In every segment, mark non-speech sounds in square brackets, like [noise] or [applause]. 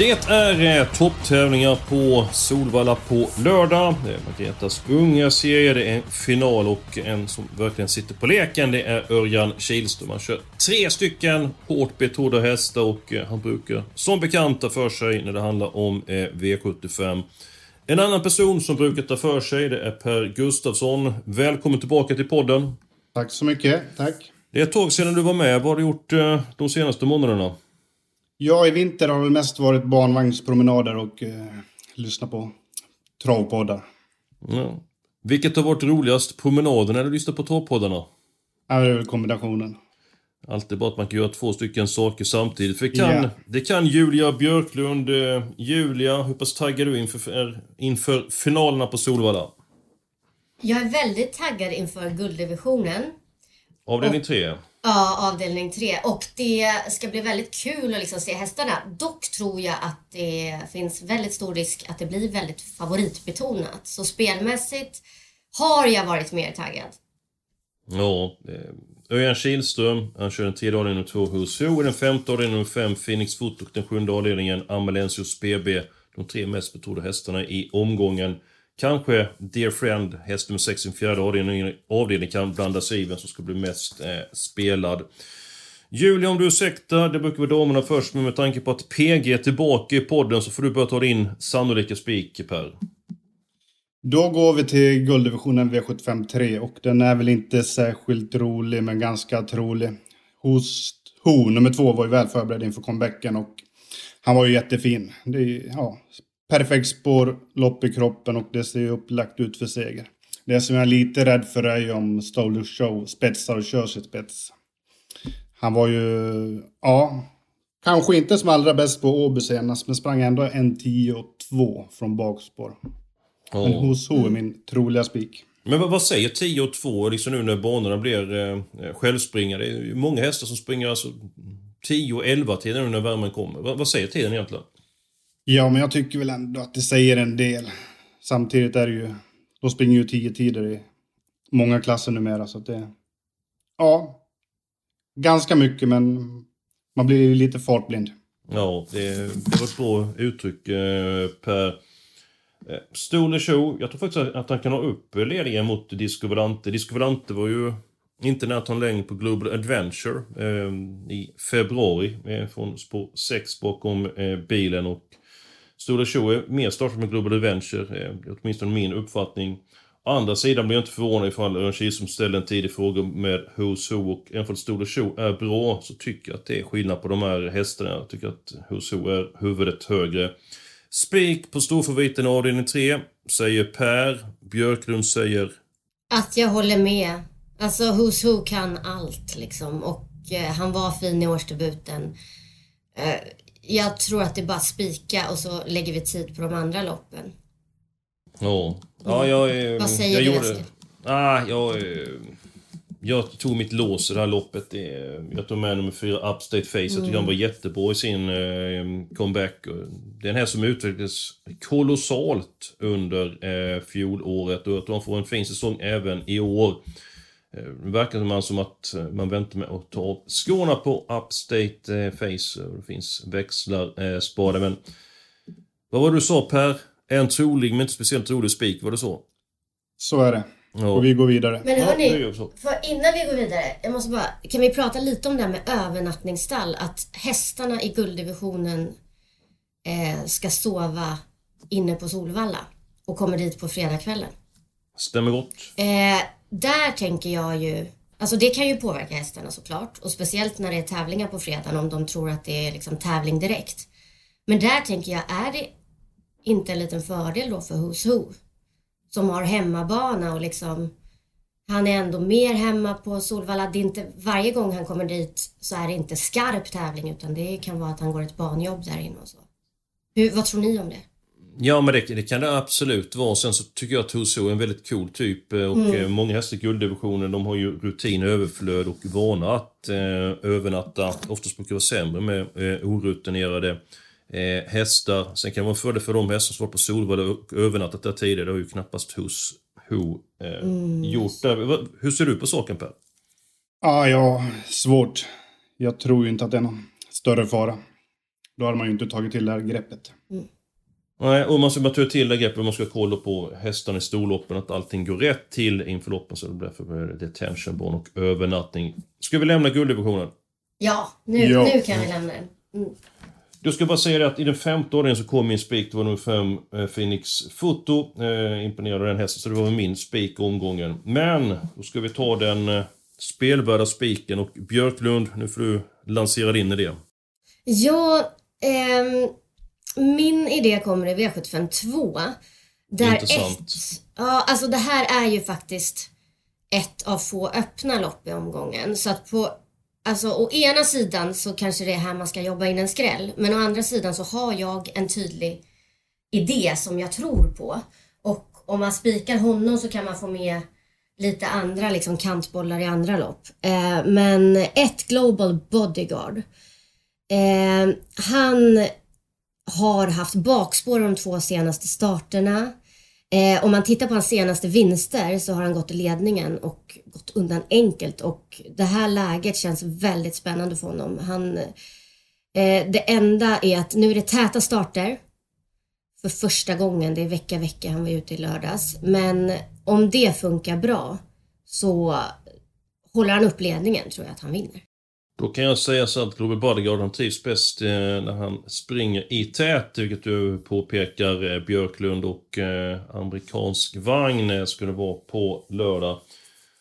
Det är eh, topptävlingar på Solvalla på lördag. Det är Margaretas unga serie, det är final och en som verkligen sitter på leken det är Örjan Kihlström. Han kör tre stycken hårt betrodda hästar och eh, han brukar som bekant ta för sig när det handlar om eh, V75. En annan person som brukar ta för sig det är Per Gustafsson. Välkommen tillbaka till podden. Tack så mycket, tack. Det är ett tag sedan du var med. Vad har du gjort de senaste månaderna? Ja, i vinter har det mest varit barnvagnspromenader och eh, lyssna på travpoddar. Ja. Vilket har varit roligast? Promenaden eller lyssna på travpoddarna? Ja, det är väl kombinationen. Allt är bara att man kan göra två stycken saker samtidigt. För det kan, Ja. det kan Julia Björklund. Eh, Julia, hur pass taggad är du inför, inför finalerna på Solvalla? Jag är väldigt taggad inför gulddivisionen. Avdelning 3. Ja, avdelning tre Och det ska bli väldigt kul att liksom se hästarna. Dock tror jag att det finns väldigt stor risk att det blir väldigt favoritbetonat. Så spelmässigt har jag varit mer taggad. Ja, eh, Örjan Kihlström. Han kör den tredje avdelningen nummer 2 hos Den femte avdelningen nummer fem Phoenix Foot och den sjunde avdelningen Amalensius BB. De tre mest betrodda hästarna i omgången. Kanske Dear Friend, häst nummer 6 i fjärde avdelningen, avdelning kan blanda sig i vem som ska bli mest eh, spelad. Julia, om du ursäktar, det brukar vara damerna först, men med tanke på att PG är tillbaka i podden så får du börja ta din sannolika spik, Per. Då går vi till gulddivisionen V75 3 och den är väl inte särskilt rolig men ganska trolig. Hos Ho, nummer två, var ju väl förberedd inför comebacken och han var ju jättefin. Det är, ja, perfekt spår, lopp i kroppen och det ser ju upplagt ut för seger. Det som jag är lite rädd för är ju om Stolder Show spetsar och kör sitt spets. Han var ju, ja, kanske inte som allra bäst på Åby senast men sprang ändå en 10 och 2 från bakspår. Men Ja. hos Ho är min troliga spik. Men vad, säger 10 och 2 liksom nu när banorna blir eh, självspringare? Det är många hästar som springer alltså 10 och 11 tiden nu när värmen kommer. Vad, vad säger tiden egentligen? Ja, men jag tycker väl ändå att det säger en del. Samtidigt är det ju... De springer ju 10 tider i många klasser numera, så att det... Ja. Ganska mycket, men man blir ju lite fartblind. Ja, det, det var ett bra uttryck eh, Per. Eh, Stole Show, jag tror faktiskt att han kan ha upp ledningen mot Disco Volante. Disco Volante var ju inte nära att ta en längd på Global Adventure eh, i februari eh, från spår 6 bakom eh, bilen och Stole Show är mer startat med Global Adventure, eh, det är åtminstone min uppfattning. Å andra sidan blir jag inte förvånad ifall Örn Kihlström ställer en tidig fråga med Who's Who och även om Stole Show är bra så tycker jag att det är skillnad på de här hästarna. Jag tycker att Who's Who är huvudet högre. Spik på storfavoriten i avdelning 3, säger Per. Björklund säger... Att jag håller med. Alltså Who's Who kan allt liksom. Och eh, han var fin i årsdebuten. Eh, jag tror att det är bara spika och så lägger vi tid på de andra loppen. Ja, ja jag... Vad säger jag du, gjorde... Eskil? Ah, jag... Jag tog mitt lås i det här loppet. Jag tog med nummer fyra, Upstate Face. Jag tycker han var jättebra i sin eh, comeback. Och Det är en häst som utvecklades kolossalt under eh, fjolåret. Och jag tror han får en fin säsong även i år. Eh, Det verkar som man som att eh, man väntar med att ta av skorna på Upstate eh, Face. Det finns växlar eh, sparade. Men vad var det du sa Per? En trolig men inte speciellt trolig spik, var det så? Så är det. Ja. Och vi går vidare. Men hörni, för innan vi går vidare, jag måste bara, kan vi prata lite om det här med övernattningsstall? Att hästarna i gulddivisionen eh, ska sova inne på Solvalla och kommer dit på fredagskvällen. Stämmer gott. Eh, där tänker jag ju, alltså det kan ju påverka hästarna såklart och speciellt när det är tävlingar på fredagen om de tror att det är liksom tävling direkt. Men där tänker jag, är det inte en liten fördel då för Who's Who? Som har hemmabana och liksom Han är ändå mer hemma på Solvalla. Det är inte, varje gång han kommer dit så är det inte skarp tävling utan det kan vara att han går ett banjobb där inne och så. Hur, vad tror ni om det? Ja, men det, det, kan det absolut vara. Sen så tycker jag att Husso är en väldigt cool typ. eh, Och mm. många hästar i gulddivisionen, de har ju rutin, överflöd och vana att eh, övernatta. Oftast brukar det vara sämre med eh, orutinerade eh, hästar. Sen kan det vara en fördel för de hästar som var på Solvalla och övernattat där tidigare. Det har ju knappast Hus Ho eh, mm. gjort. Där. Hur ser du på saken Per? Ah, ja, svårt. Jag tror ju inte att det är någon större fara. Då hade man ju inte tagit till det här greppet. Mm. Nej, och man ska bara ta till det greppet, man ska kolla på hästarna i storloppen, att allting går rätt till inför loppen. Så därför blir det detention barn och övernattning. Ska vi lämna gulddivisionen? Ja, nu, ja. nu kan vi lämna den. Mm. Du ska bara säga det att i den femte ordningen så kom min spik, det var nummer fem, eh, Phoenix Foto. Eh, imponerad av den hästen, så det var min spik omgången. Men, då ska vi ta den eh, spelvärda spiken och Björklund, nu får du lansera din idé. Ja, ehm, min idé kommer i V75 2. Där Intressant. Ett, ja, alltså det här är ju faktiskt ett av få öppna lopp i omgången. Så att på Alltså å ena sidan så kanske det är här man ska jobba in en skräll. Men å andra sidan så har jag en tydlig idé som jag tror på. Och om man spikar honom så kan man få med lite andra liksom kantbollar i andra lopp. Eh, men ett Global Bodyguard. Eh, han har haft bakspår de två senaste starterna. Eh, om man tittar på hans senaste vinster så har han gått i ledningen och gått undan enkelt och det här läget känns väldigt spännande för honom. Han, eh, det enda är att nu är det täta starter för första gången. Det är vecka vecka, han var ute i lördags. Men om det funkar bra så håller han upp ledningen tror jag att han vinner. Då kan jag säga så att Global Bodyguard han trivs bäst eh, när han springer i tät, vilket du påpekar eh, Björklund och eh, amerikansk vagn skulle vara på lördag.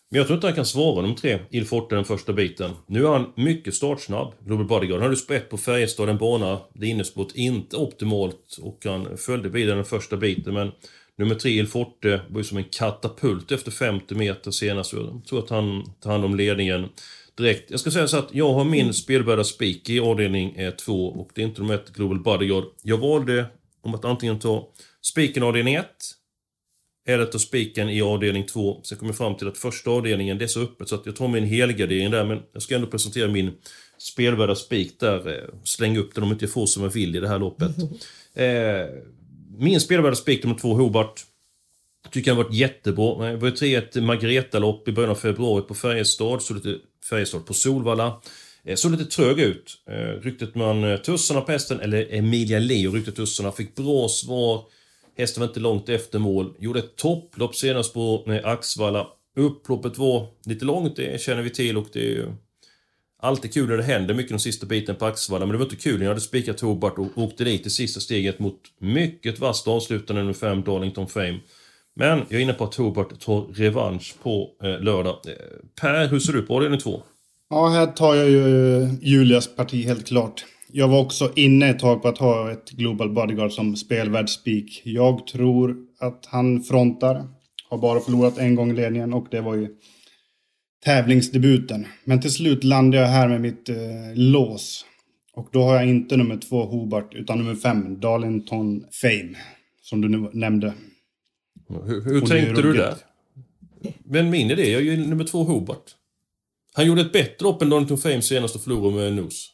Men jag tror inte han kan svara nummer tre, Il Forte, den första biten. Nu är han mycket startsnabb, Global Bodyguard. Han hade sprätt på Färjestad, en bana där innespåret inte optimalt och han följde bilen den första biten men Nummer tre, Il Forte, var ju som en katapult efter 50 meter senast. Jag tror att han tar hand om ledningen direkt. Jag ska säga så att jag har min spelvärda spik i avdelning 2 och det är inte nummer 1 Global Bodyguard. Jag valde om att antingen ta spiken i avdelning 1 eller ta spiken i avdelning 2. Sen kom jag fram till att första avdelningen, det är så öppet så att jag tar min helgardering där men jag ska ändå presentera min spelvärda spik där. Eh, släng upp den om inte jag får som jag vill i det här loppet. Eh, min spelvärda spik nummer 2, Hobart. Tycker han varit jättebra. Det var ju 3-1 Margareta-lopp i början av februari på Färjestad. Så lite Färjestad på Solvalla. Eh, såg lite trög ut. Eh, ryktet man eh, tussarna på hästen, eller Emilia Leo ryckte tussarna, fick bra svar. Hästen var inte långt efter mål. Gjorde ett topplopp senast på Axvalla. Upploppet var lite långt, det känner vi till och det är ju alltid kul när det händer mycket den sista biten på Axvalla. Men det var inte kul när jag hade spikat Hobart och åkte dit i sista steget mot mycket vasst avslutande nummer 5 Darlington Fame. Men jag är inne på att Hobart tar revansch på eh, lördag. Eh, per, hur ser du på avdelning 2? Ja, här tar jag ju eh, Julias parti helt klart. Jag var också inne ett tag på att ha ett Global Bodyguard som spelvärldsspik. Jag tror att han frontar. Har bara förlorat en gång i ledningen och det var ju tävlingsdebuten. Men till slut landade jag här med mitt eh, lås. Och då har jag inte nummer två Hobart utan nummer fem Darlington Fame. Som du nu nämnde. Hur, hur tänkte du där? Men min idé, jag är ju nummer två Hobart. Han gjorde ett bättre lopp än Darlington Fame senast och förlorade med nos.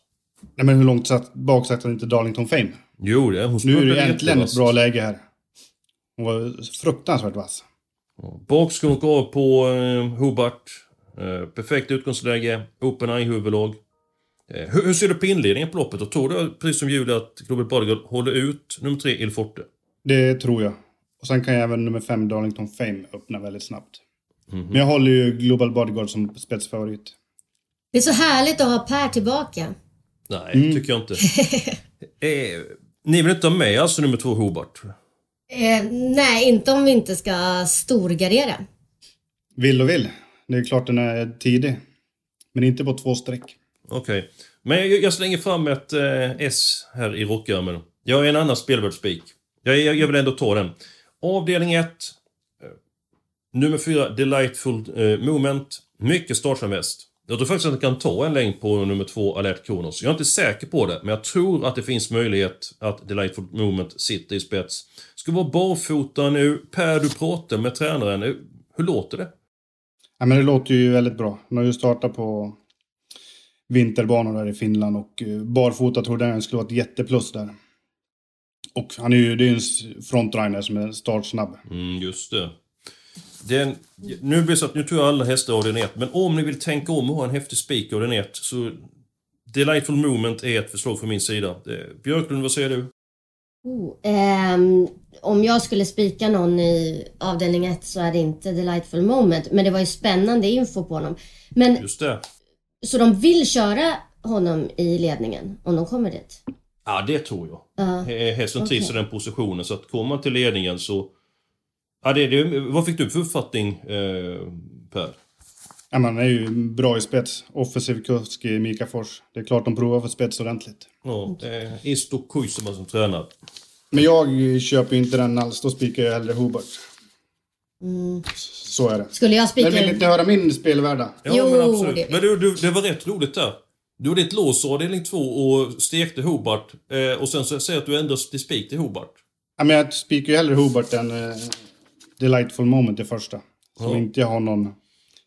Nej men hur långt satt, bak satt han inte Darlington Fame? Jo, det hon Nu är det äntligen ett bra läge här. Hon var fruktansvärt vass. Bakskunk av på eh, Hobart. Eh, perfekt utgångsläge. Open eye-huvudlag. Eh, hur, hur, ser du på inledningen på loppet? Och tror du, precis som Julia, att Global Bodyguard håller ut nummer tre Il Forte? Det tror jag. Och sen kan ju även nummer fem Darlington Fame öppna väldigt snabbt. Mm -hmm. Men jag håller ju Global Bodyguard som spetsfavorit. Det är så härligt att ha Per tillbaka. Nej, mm. tycker jag inte. [laughs] eh, ni vill inte ha med alltså nummer två Hobart? Eh, nej, inte om vi inte ska storgardera. Vill och vill. Det är klart den är tidig. Men inte på två streck. Okej. Okay. Men jag, jag, slänger fram ett eh, S här i rockärmen. Jag är en annan spelvärldsspik. Jag, jag, jag vill ändå ta den. Avdelning 1. Eh, nummer 4, Delightful eh, Moment. Mycket startsam väst. Jag tror faktiskt att den kan ta en längd på nummer 2, Alert Kronos. Jag är inte säker på det, men jag tror att det finns möjlighet att Delightful Moment sitter i spets. Ska vara barfota nu. Per, du pratar med tränaren. Eh, hur låter det? Ja, men det låter ju väldigt bra. Han har ju startat på vinterbanor där i Finland och eh, barfota trodde jag skulle vara ett jätteplus där. Och han är ju, det är en frontrunner som är startsnabb. Mm, just det. Den, nu blir det så att nu tror jag alla hästar har den men om ni vill tänka om och ha en häftig spik av den så Delightful Moment är ett förslag från min sida. Björklund, vad säger du? Oh, um, om jag skulle spika någon i avdelning 1 så är det inte Delightful Moment. Men det var ju spännande info på honom. Men, Just det. Så de vill köra honom i ledningen om de kommer dit? Ja, det tror jag. Uh, Hästen okay. trivs i den positionen så att kommer man till ledningen så... Ja, det, det, vad fick du för uppfattning, eh, Per? Ja, man är ju bra i spets. Offensiv kusk i Mika Fors. Det är klart de provar för spets ordentligt. Ja, det är Isto Kuisema som tränar. Men jag köper inte den alls. Då spikar jag hellre Hobart. Mm. Så är det. Skulle jag spika... Men vill inte höra min spelvärda? Ja, jo, men absolut. Det... Men du, du, det var rätt roligt där. Du hade ett lås avdelning 2 och stekte Hobart. Eh, och sen så säger att du ändrade till spik till Hobart. Ja, men jag spikar ju hellre Hobart än eh, Delightful Moment i första. Som ja. inte jag har någon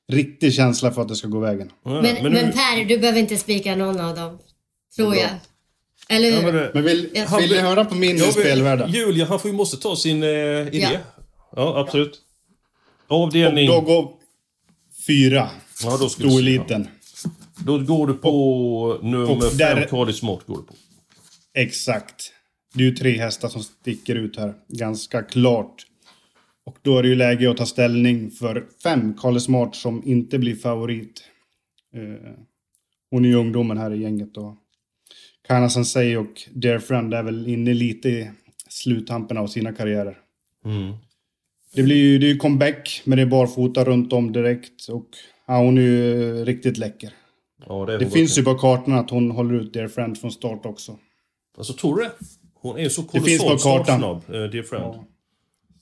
riktig känsla för att det ska gå vägen. Ja, men, men, men, Per, du behöver inte spika någon av dem. Tror jag. Eller hur? Ja, men, men vill, ja. vill ni höra på min ja, spelvärda? Julia, han får ju måste ta sin eh, idé. Ja, ja absolut. Avdelning... Och då går fyra. Ja, då Storeliten. Då går du på och, nummer och fem, där... Cardi Smart går du på. Exakt. Det är ju tre hästar som sticker ut här. Ganska klart. Och då är det ju läge att ta ställning för fem, Kalle Smart, som inte blir favorit. Eh, hon är ju ungdomen här i gänget. Och Kana Sensei och Dear Friend är väl inne lite i sluttampen av sina karriärer. Mm. Det blir ju det är comeback, men det är barfota runt om direkt. Och ja, hon är ju riktigt läcker. Ja, det, det finns ju på kartan att hon håller ut Dear Friend från start också. Alltså, tror du det? Hon är så kolossalt startsnabb, uh, Dear Friend. Ja.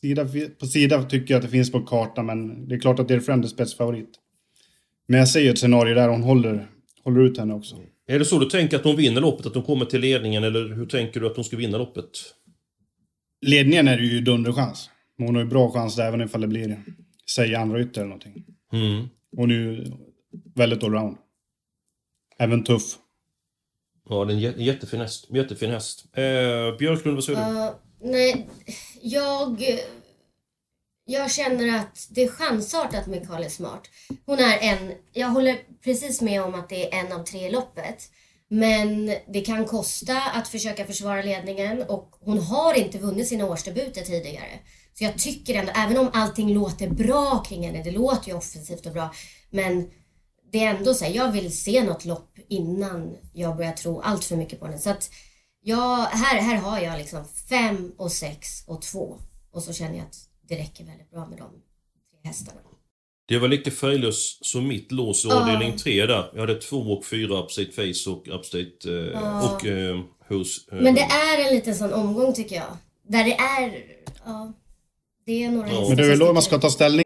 Sida, på sida tycker jag att det finns på kartan, men det är klart att Dear Friend är spetsfavorit. Men jag ser ju ett scenario där hon håller, håller ut henne också. Är det så du tänker att hon vinner loppet? Att hon kommer till ledningen? Eller hur tänker du att hon ska vinna loppet? Ledningen är det ju dunderchans. Men hon har ju bra chans där, även ifall det blir, säg andra ytter eller någonting. Mm. Hon är ju väldigt allround. Även tuff. Ja, det är en jättefin häst. Jättefin häst. Eh, Björklund, vad säger du? Uh, nej, jag... Jag känner att det är chansartat med Karl Smart. Hon är en... Jag håller precis med om att det är en av tre i loppet. Men det kan kosta att försöka försvara ledningen och hon har inte vunnit sina årsdebuter tidigare. Så jag tycker ändå, även om allting låter bra kring henne, det låter ju offensivt och bra, men det är ändå så här, jag vill se något lopp innan jag börjar tro allt för mycket på henne. Så att jag, här, här har jag liksom fem och sex och två. Och så känner jag att det räcker väldigt bra med de tre hästarna. Det var lite färglös som mitt lås i avdelning 3 där. Jag hade två och fyra Upstate Face och Upstate eh, ja. och eh, hos... Eh, Men det är en liten sån omgång tycker jag. Där det är... Ja, det är några. Men det är väl då man ska ta ställning.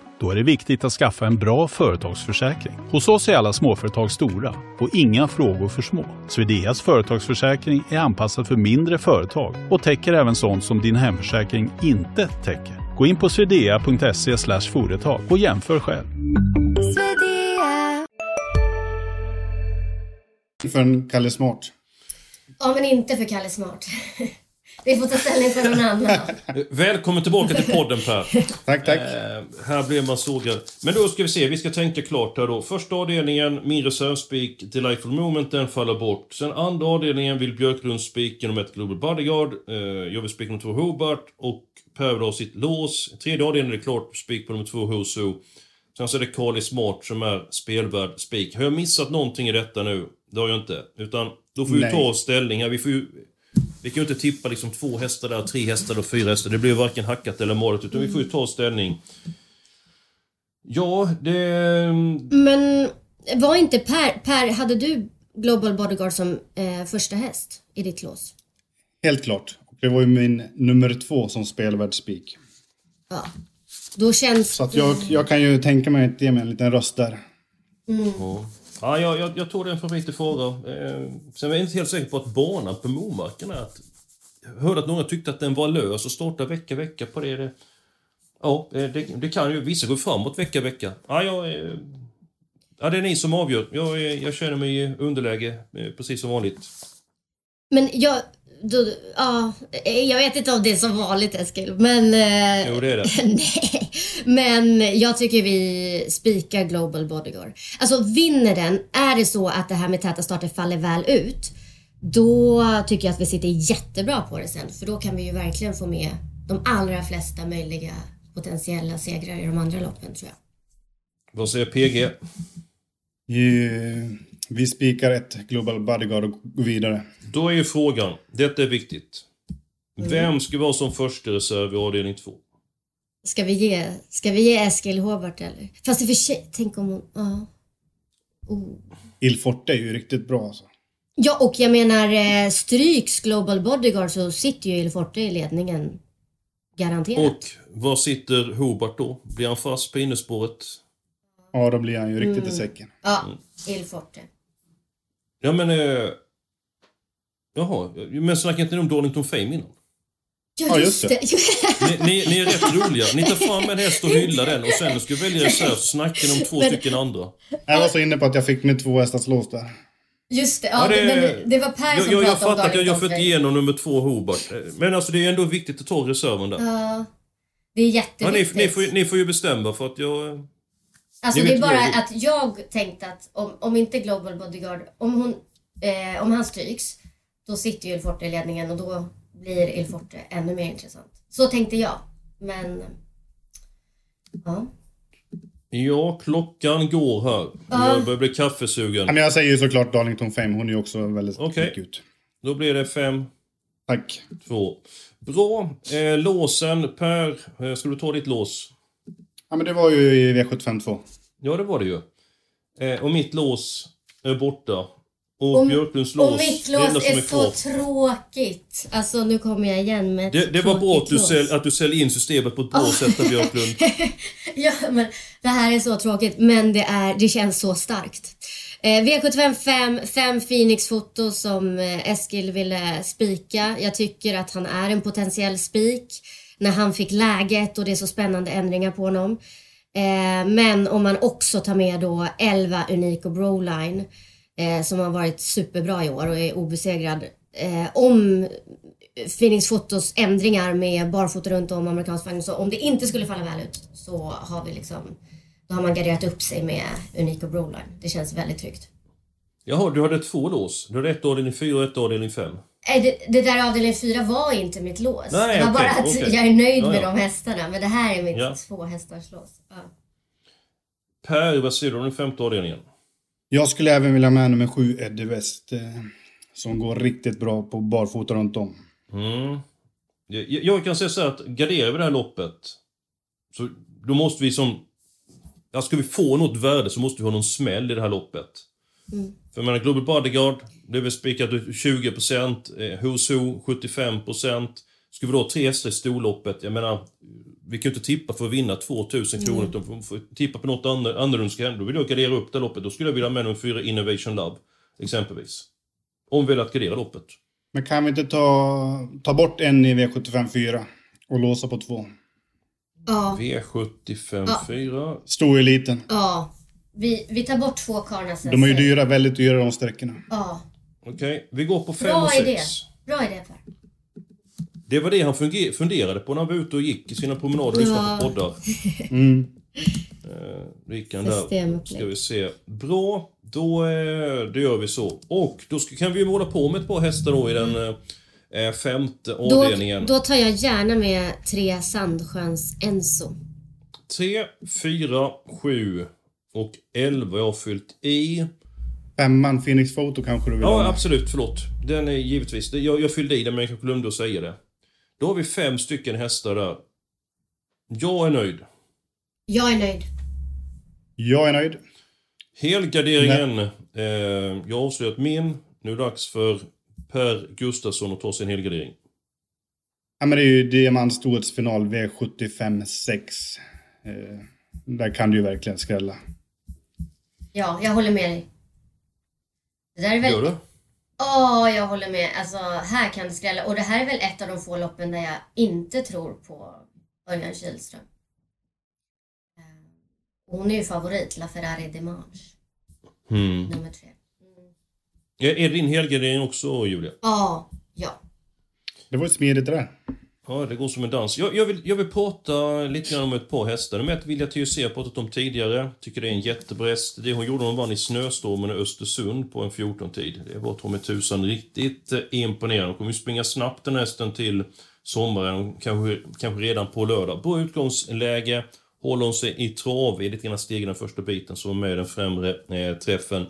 Då är det viktigt att skaffa en bra företagsförsäkring. Hos oss är alla småföretag stora och inga frågor för små. Swedeas företagsförsäkring är anpassad för mindre företag och täcker även sånt som din hemförsäkring inte täcker. Gå in på swedea.se företag och jämför själv. För en Kalle Smart. Ja, men inte för Kalle Smart. [laughs] Vi får ta ställning för någon annan. Välkommen tillbaka till podden Per. [laughs] tack, tack. Eh, här blev man sågad. Men då ska vi se, vi ska tänka klart här då. Första avdelningen, min reservspik, Delightful Moment, den faller bort. Sen andra avdelningen vill Björklund spika nummer ett Global Bodyguard. Eh, jag vill spika nummer två Hobart. Och Per vill ha sitt lås. Tredje avdelningen är det klart spik på nummer två Hoso. Sen så är det Carly Smart som är spelvärd spik. Har jag missat någonting i detta nu? Det har jag inte. Utan då får vi ta ställning här. Vi får ju Vi kan ju inte tippa liksom två hästar där, tre hästar och fyra hästar. Det blir ju varken hackat eller malet, utan vi får ju ta ställning. Ja, det... Men var inte Per, Per, hade du Global Bodyguard som eh, första häst i ditt lås? Helt klart. Det var ju min nummer två som spelvärd spik. Ja. Då känns... Så att jag, jag kan ju tänka mig att ge mig en liten röst där. Ja, jag, jag, jag tror det är en favorit. Eh, sen är jag inte helt säker på att banan på Momarken är att... Jag hörde att några tyckte att den var lös och startade vecka, vecka på det. det ja, eh, det, det kan ju... Vissa går framåt vecka, vecka. Ja, jag, eh, ja, det är ni som avgör. Jag, eh, jag känner mig i underläge, eh, precis som vanligt. Men jag... Då, ja, jag vet inte om det är som vanligt Eskil, men... Eh, Jo, det är det. [laughs] nej, men jag tycker vi spikar Global Bodyguard. Alltså vinner den, är det så att det här med täta starter faller väl ut, då tycker jag att vi sitter jättebra på det sen. För då kan vi ju verkligen få med de allra flesta möjliga potentiella segrar i de andra loppen tror jag. Vad säger PG? Vi spikar ett Global Bodyguard och går vidare. Då är ju frågan, detta är viktigt. Vem ska vara som första reserv i avdelning 2? Ska vi ge, ska vi ge Eskil Hobart eller? Fast i och för sig, tänk om hon... Ja. Oh. Il Forte är ju riktigt bra alltså. Ja, och jag menar eh, stryks Global Bodyguard så sitter ju Il Forte i ledningen. Garanterat. Och var sitter Hobart då? Blir han fast på innerspåret? Ja, då blir han ju riktigt i säcken. Ja, Il Forte. Ja men... Eh, jaha, men snackade inte ni om Darlington Fame innan? Ja, just det. [laughs] Ni, ni, ni är rätt roliga. Ni tar fram en häst och hyllar den och sen ska vi välja så snackar ni om två Men- stycken andra. Jag var så inne på att jag fick med två hästars lås där. Just det. Ja, Ja, det- men det var Per Jag, som jag, jag pratade om fattar att jag, fått igenom nummer två Hobart. Eh, Men alltså det är ändå viktigt att ta reserven där. Ja. Det är Ja, ni, jätteviktigt. ni, får, ni får ju bestämma för att jag... Alltså det är bara jag att jag tänkte att om, om inte Global Bodyguard, om, hon, eh, om han stryks, då sitter ju Il Forte i ledningen och då blir Il Forte ännu mer intressant. Så tänkte jag. Men... Ja. Ja, klockan går här. Ja. Jag börjar bli kaffesugen. Men jag säger ju såklart Darlington Fame. Hon är ju också väldigt Okej. kvick ut. Då blir det fem, Tack. två. Bra. Eh, låsen, Per. Eh, ska du ta ditt lås? Ja, men det var ju i V752. Ja, det var det ju. Eh, och mitt lås är borta. Och, Och- Björklunds lås, Och mitt lås som är är så tråkigt. Alltså nu kommer jag igen med ett Det, det var bra att du, sälj, att du säljer in systemet på ett bra sätt där, Björklund. [laughs] Ja, men det här är så tråkigt, men det, är, det känns så starkt. Eh, V75 5, fem Phoenix-foto som eh, Eskil ville spika. Jag tycker att han är en potentiell spik när han fick läget och det är så spännande ändringar på honom. Eh, men om man också tar med då 11 Unico Broline eh, som har varit superbra i år och är obesegrad. Eh, om Phoenix Fotos ändringar med barfota runt om amerikansk vagn. Så om det inte skulle falla väl ut så har vi liksom då har man garderat upp sig med Unico Broline. Det känns väldigt tryggt. Jaha, du hade två lås. Du hade ett avdelning 4 och ett avdelning 5. Nej, det, det där avdelning 4 var inte mitt lås. Nej, det var okej, bara att okej. jag är nöjd Ja, med ja. de hästarna. Men det här är mitt Ja. två hästars lås. Ja. Per, vad säger du om den femte avdelningen? Jag skulle även vilja med nummer sju, Eddie West. Eh, som går riktigt bra på barfota runt om. Mm. Jag, jag kan säga så här att garderar vi det här loppet så då måste vi som... Ja, ska vi få något värde så måste vi ha någon smäll i det här loppet. För jag menar, Global Bodyguard, det är väl spikat ut 20%, eh, Who's Who 75%. Ska vi då ha tre hästar i storloppet, jag menar, vi kan ju inte tippa för att vinna 2000 kronor, utan får, tippa på något annorlunda annorlunda ska hända. Då vill jag gardera upp det loppet, då skulle jag vilja ha med nummer fyra Innovation Love, exempelvis. Om vi vill att gardera loppet. Men kan vi inte ta, ta bort en i V75 4 och låsa på två? Ja. V75 Ja. 4. Storeliten. ja. Vi, vi tar bort två Karnas De är ju dyra, väldigt dyra de sträckorna. Ja. Okej, vi går på 5 Bra och idé. 6. Bra idé Per. Det var det han funger- funderade på när han var ute och gick i sina promenader och lyssnade på Ja. poddar. [laughs] Mm. Eh, Då gick han där. Systemupplägg. Ska vi se. Bra, då eh, då gör vi så. Och då ska, kan vi ju måla på med ett par hästar då i den eh, femte Då, avdelningen. då tar jag gärna med tre Sandsjöns Enso. 3, 4, 7 och 11 jag har fyllt i. femman, Phoenix Photo kanske du vill ha Ja, med? absolut. Förlåt. Den är givetvis... Jag, jag fyllde i den men jag glömde att säga det. Då har vi fem stycken hästar där. Jag är nöjd. Jag är nöjd. Jag är nöjd. Helgarderingen. Eh, jag har avslöjat min. Nu är det dags för Per Gustafsson att ta sin helgardering. Ja, men det är ju Diamant storhetsfinal V75 6. Eh, där kan du ju verkligen skrälla. Ja, jag håller med dig. Det där är väl... Gör du? Ja, jag håller med. Alltså, här kan det skrälla. Och det här är väl ett av de få loppen där jag inte tror på Örjan Kihlström. Eh, och Hon är ju favorit, La Ferrari Dimanche, Mm. nummer tre. Mm. Är är din helgardering också, Julia? Ja, ja. Det var ju smidigt det där. Ja, det går som en dans. Jag, jag, vill, jag vill prata lite grann om ett par hästar. Nummer ett Vilja TUC har jag pratat om tidigare. Tycker det är en jättebra häst. Det hon gjorde när hon vann i snöstormen i Östersund på en 14-tid. Det var Tommy Tusan riktigt eh, imponerande. Hon kommer ju springa snabbt den hästen till sommaren. Kanske, kanske redan på lördag. Bra utgångsläge. Håller hon sig i trav i lite grann steg i den första biten som var med i den främre eh, träffen.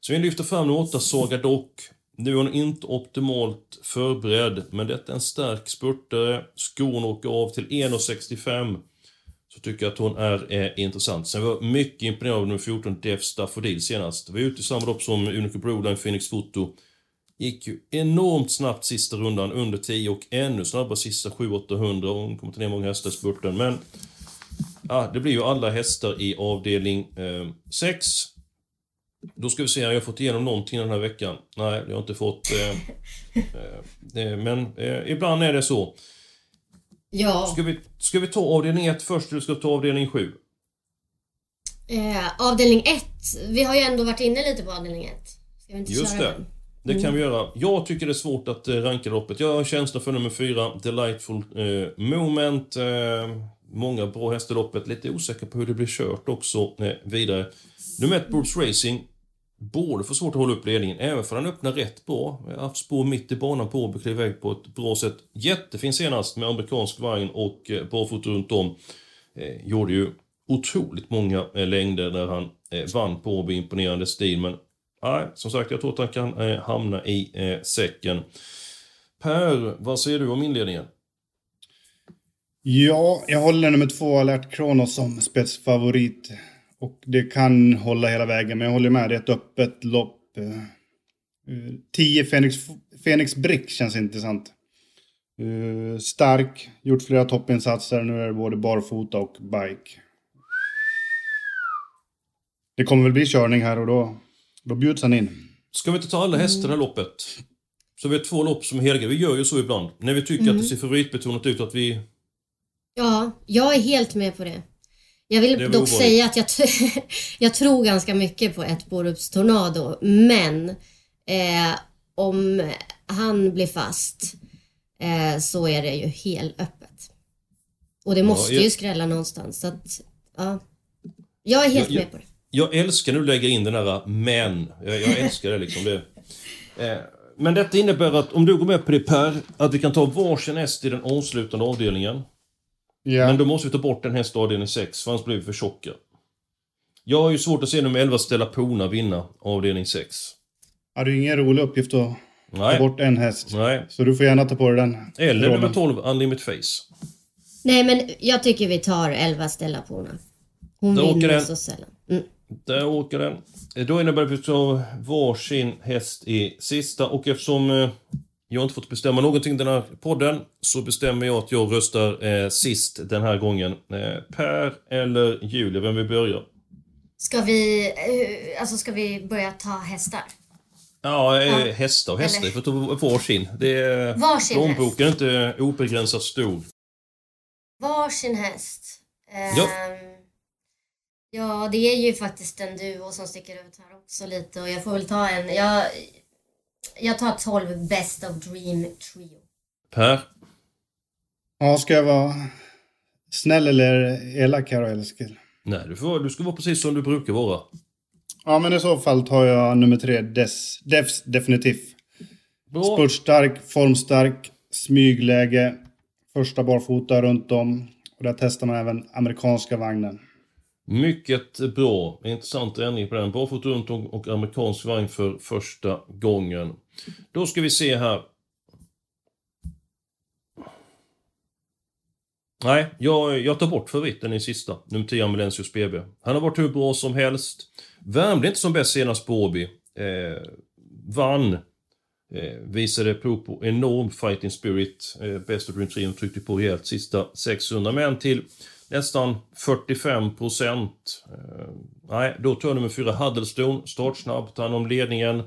Så vi lyfter fram nummer 8, Saga Dock. Nu är hon inte optimalt förberedd, men detta är en stark spurtare. Skon åker av till 1,65. Så tycker jag att hon är eh, intressant. Sen var jag mycket imponerad av nummer 14, Def Staffordil senast. Vi var ute i samma lopp som Unico Broline Phoenix Foto. Gick ju enormt snabbt sista rundan, under 10 och ännu snabbare sista 7-800. Hon kommer ta ner många hästar i spurten, men... Ja, det blir ju alla hästar i avdelning eh, 6. Då ska vi se, har jag fått igenom någonting den här veckan? Nej, jag har inte fått... Eh, [laughs] eh, men eh, ibland är det så. Ja, Ska vi, ska vi ta avdelning 1 först eller ska vi ta avdelning 7? eh, avdelning ett. Vi har ju ändå varit inne lite på avdelning ett. Ska vi inte Just köra det. den? Det kan vi göra. Jag tycker det är svårt att eh, ranka loppet. Jag har känsla för nummer 4, Delightful eh, Moment. Många bra hästar i loppet. Lite osäker på hur det blir kört också vidare. Nummer 1, Bruce Racing. Borde få svårt att hålla upp ledningen, även för han öppnar rätt bra. Jag har haft spår mitt i banan på och klev iväg på ett bra sätt. Jättefin senast med amerikansk vagn och eh, barfota runt om. Eh, gjorde ju otroligt många eh, längder där han eh, vann på Åby, imponerande stil. Men nej, som sagt, jag tror att han kan eh, hamna i eh, säcken. Per, vad säger du om inledningen? Ja, jag håller nummer två, Alert Kronos, som spetsfavorit. Och det kan hålla hela vägen, men jag håller med. Det är ett öppet lopp. Eh, eh, 10 Phoenix, Phoenix Brick känns intressant. Eh, stark, gjort flera toppinsatser. Nu är det både barfota och bike. Det kommer väl bli körning här och då, då bjuds han in. Ska vi inte ta alla hästar i loppet? Så vi har två lopp som är heliga. Vi gör ju så ibland. När vi tycker att det ser favoritbetonat ut, att vi... Ja, jag är helt med på det. Jag vill dock säga att jag, [laughs] jag tror ganska mycket på ett Borups Tornado, men eh, om han blir fast eh, så är det ju helt öppet. Och det måste jag- ju skrälla någonstans, så att ja. Jag är helt jag- med på det. Jag älskar när du lägger in den där men. Jag, jag älskar det liksom. Det. Eh, men detta innebär att om du går med på det Per, att vi kan ta varsin häst i den avslutande avdelningen. Ja. Men då måste vi ta bort en häst i avdelning 6, för annars blir vi för tjocka. Jag har ju svårt att se nummer 11 Stella Pona vinna avdelning 6. Ja, det är ingen rolig uppgift att ta Nej. bort en häst. Nej. Så du får gärna ta på dig den. Eller nummer 12 Unlimit Face. Nej, men jag tycker vi tar 11 Stella Pona. Hon åker vinner den. så sällan. Mm. Där åker den. Eh, Då innebär det att vi tar varsin häst i sista och eftersom jag inte fått bestämma någonting i den här podden så bestämmer jag att jag röstar eh, sist den här gången. Eh, per eller Julia, vem vill börja? Ska vi, eh, alltså ska vi börja ta hästar? Ja, eh, Ja. hästar och hästar. Vi får ta varsin. Det är, Varsin plånboken är inte obegränsat stor. Varsin häst. Ja. Ehm, ja, det är ju faktiskt en duo som sticker ut här också lite och jag får väl ta en. Jag, jag tar 12 Best of Dream Trio. Per? Ja, ska jag vara snäll eller elak här Eskil? Nej, du, får, du ska vara precis som du brukar vara. Ja, men i så fall tar jag nummer tre, Des, Defs definitivt. Bra. Spurtstark, formstark, smygläge, första barfota runt om. Och där testar man även amerikanska vagnen. Mycket bra. Intressant ändring på den. Bra fot runt och, amerikansk vagn för första gången. Då ska vi se här. Nej, jag, jag tar bort favoriten i sista. Nummer 10, Ambulensius BB. Han har varit hur bra som helst. Värmde inte som bäst senast på Åby. Eh, vann. Eh, visade prov på enorm fighting spirit. Eh, Best of Dream Trio tryckte på rejält sista 600. Men till nästan 45 procent. Eh, nej, då tar nummer 4 Huddlestone. Startsnabb, tar hand om ledningen.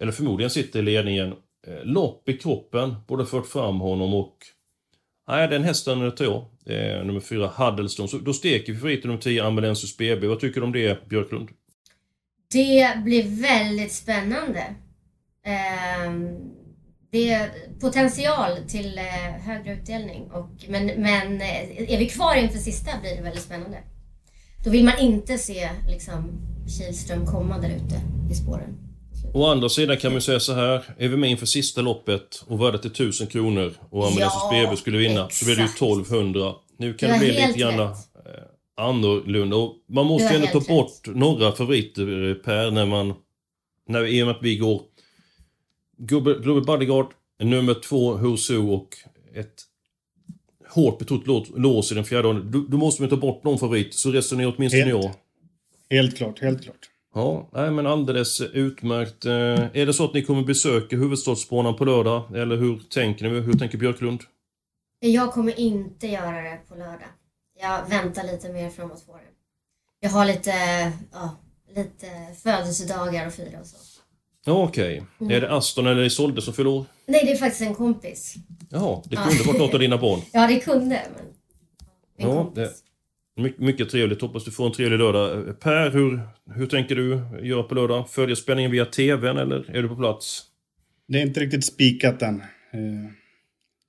Eller förmodligen sitter i ledningen. Eh, lopp i kroppen. Både fört fram honom och Nej, den hästen tar jag. Eh, nummer fyra, Huddleston. Så då steker vi favoriten nummer 10, Ambulensus BB. Vad tycker du om det, Björklund? Det blir väldigt spännande. Eh, det är potential till eh, högre utdelning. Och, men, men eh, är vi kvar inför sista blir det väldigt spännande. Då vill man inte se liksom, Kihlström komma där ute i spåren. Å andra sidan kan man säga så här. Är vi med inför sista loppet och värdet är 1000 kronor och Amadeus ja, BB skulle vinna exakt. så blir det ju 1200. Nu kan det bli lite grann eh, annorlunda. Och man måste ju ändå ta bort rätt. några favoriter Per när man... När, I och med att vi går... Global Bodyguard, nummer två Husu och ett hårt betrott lås i den fjärde. Då, då måste man ta bort någon favorit. Så resonerar åtminstone helt, jag. Helt klart, helt klart. Ja, nej, men alldeles utmärkt. Eh, är det så att ni kommer besöka huvudstadsbanan på lördag? Eller hur tänker ni? Hur tänker Björklund? Jag kommer inte göra det på lördag. Jag väntar lite mer framåt våren. Jag har lite, ja, lite födelsedagar att fira och så. Ja, Okej. Okay. Mm. Är det Aston eller Isolde som fyller år? Nej, det är faktiskt en kompis. Jaha, det kunde varit något av dina barn. Ja, det kunde. Men... En ja, kompis. Det... My mycket trevligt. Hoppas du får en trevlig lördag. Per, hur, hur tänker du göra på lördag? Följer spänningen via TVn eller är du på plats? Det är inte riktigt spikat än. Eh,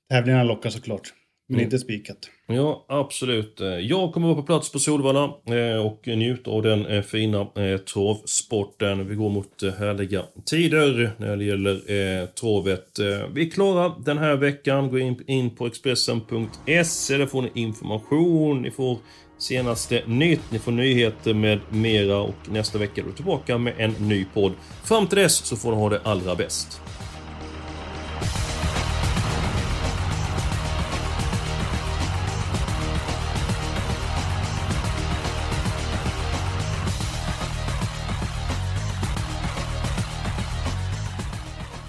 tävlingarna lockar såklart. Men mm. inte spikat. Ja, absolut. Jag kommer vara på plats på Solvalla eh, och njuta av den eh, fina eh, travsporten. Vi går mot härliga tider när det gäller travet. Vi är klara den här veckan. Gå in på Expressen.se. Där får ni information. Ni får senaste nytt. Ni får nyheter med mera och nästa vecka är vi tillbaka med en ny podd. Fram till dess så får ni ha det allra bäst.